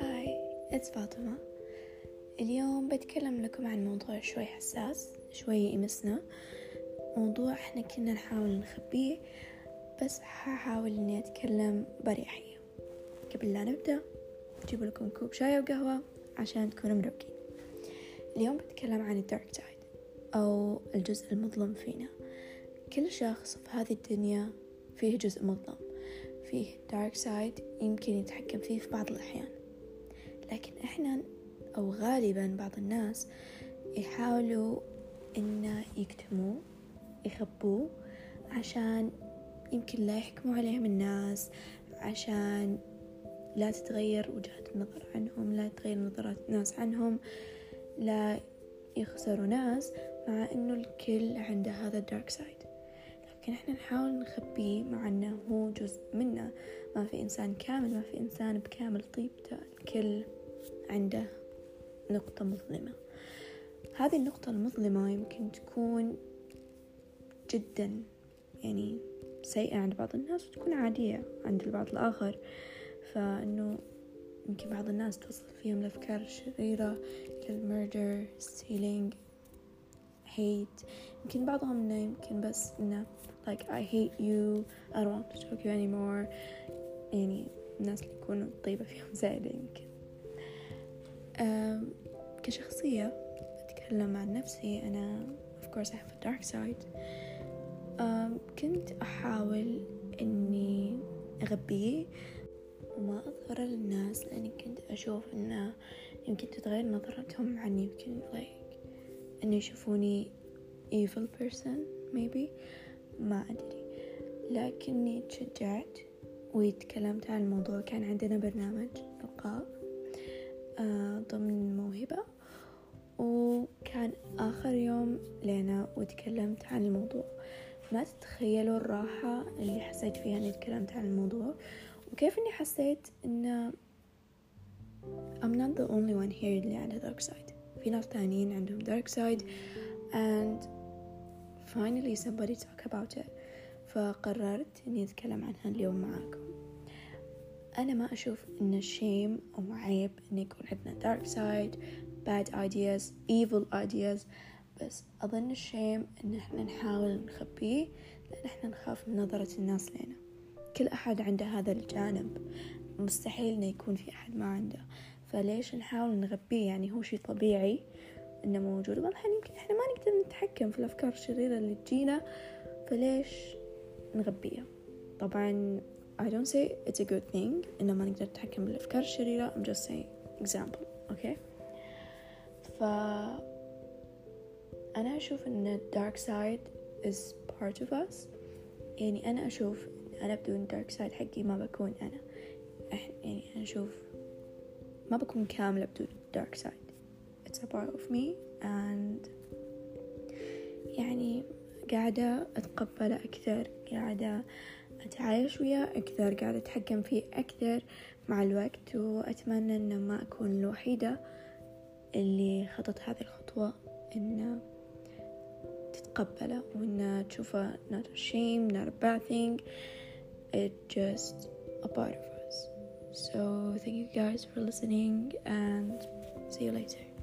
Hi it's فاطمة. اليوم بتكلم لكم عن موضوع شوي حساس شوي يمسنا موضوع إحنا كنا نحاول نخبيه بس ححاول إني أتكلم بريحية. قبل لا نبدأ بجيب لكم كوب شاي وقهوة عشان تكونوا مروقين. اليوم بتكلم عن ال dark side أو الجزء المظلم فينا. كل شخص في هذه الدنيا فيه جزء مظلم فيه dark side يمكن يتحكم فيه في بعض الأحيان. لكن إحنا أو غالبا بعض الناس يحاولوا إن يكتموه يخبوه عشان يمكن لا يحكموا عليهم الناس عشان لا تتغير وجهة النظر عنهم لا تتغير نظرات الناس عنهم لا يخسروا ناس مع إنه الكل عنده هذا ال dark side لكن إحنا نحاول نخبيه مع إنه هو جزء منا ما في إنسان كامل ما في إنسان بكامل طيبته. الكل عنده نقطة مظلمة. هذه النقطة المظلمة يمكن تكون جدا يعني سيئة عند بعض الناس وتكون عادية عند البعض الآخر. فإنه يمكن بعض الناس توصل فيهم الأفكار الشريرة كالمردر ستيلينج hate. يمكن بعضهم إنه يمكن بس إنه like I hate you. I don't want to talk to you anymore. يعني الناس اللي يكونوا طيبة فيهم زايدة يمكن كشخصية أتكلم عن نفسي. أنا of course I have a dark side. كنت أحاول إني أغبيه وما أظهره للناس لأني كنت أشوف إنه يمكن تتغير نظرتهم عني. يمكن like إنه يشوفوني evil person maybe. ما أدري. لكني تشجعت وتكلمت عن الموضوع. كان عندنا برنامج ألقاب آه ضمن موهبة. وكان آخر يوم لنا وتكلمت عن الموضوع. ما تتخيلوا الراحة اللي حسيت فيها إني تكلمت عن الموضوع. وكيف إني حسيت إن I'm not the only one here اللي عنده dark side. في ناس تانيين عندهم dark side. And finally somebody talk about it. فقررت إني أتكلم عنها اليوم معاكم. أنا ما أشوف إن الشيم أو عيب إن يكون عندنا dark side bad ideas evil ideas. بس أظن الشيم إن إحنا نحاول نخبيه لأن إحنا نخاف من نظرة الناس لنا. كل أحد عنده هذا الجانب. مستحيل إنه يكون في أحد ما عنده. فليش نحاول نغبيه يعني هو شي طبيعي. إنه موجود. بعض الأحيان يمكن إحنا ما نقدر نتحكم في الأفكار الشريرة اللي تجينا فليش نغبيها؟ طبعا I don't say it's a good thing إنه ما نقدر نتحكم بالأفكار الشريرة I'm just saying example okay ف أنا أشوف إن dark side is part of us. يعني أنا أشوف أنا بدون dark side حقي ما بكون أنا. يعني أنا أشوف ما بكون كاملة بدون dark side. It's a part of me and يعني قاعدة أتقبله أكثر قاعدة أتعايش وياه أكثر قاعدة أتحكم فيه أكثر مع الوقت وأتمنى أن ما أكون الوحيدة اللي خطت هذه الخطوة إن تتقبله وإن تشوفه not a shame not a bad thing it's just a part of us. So thank you guys for listening and see you later.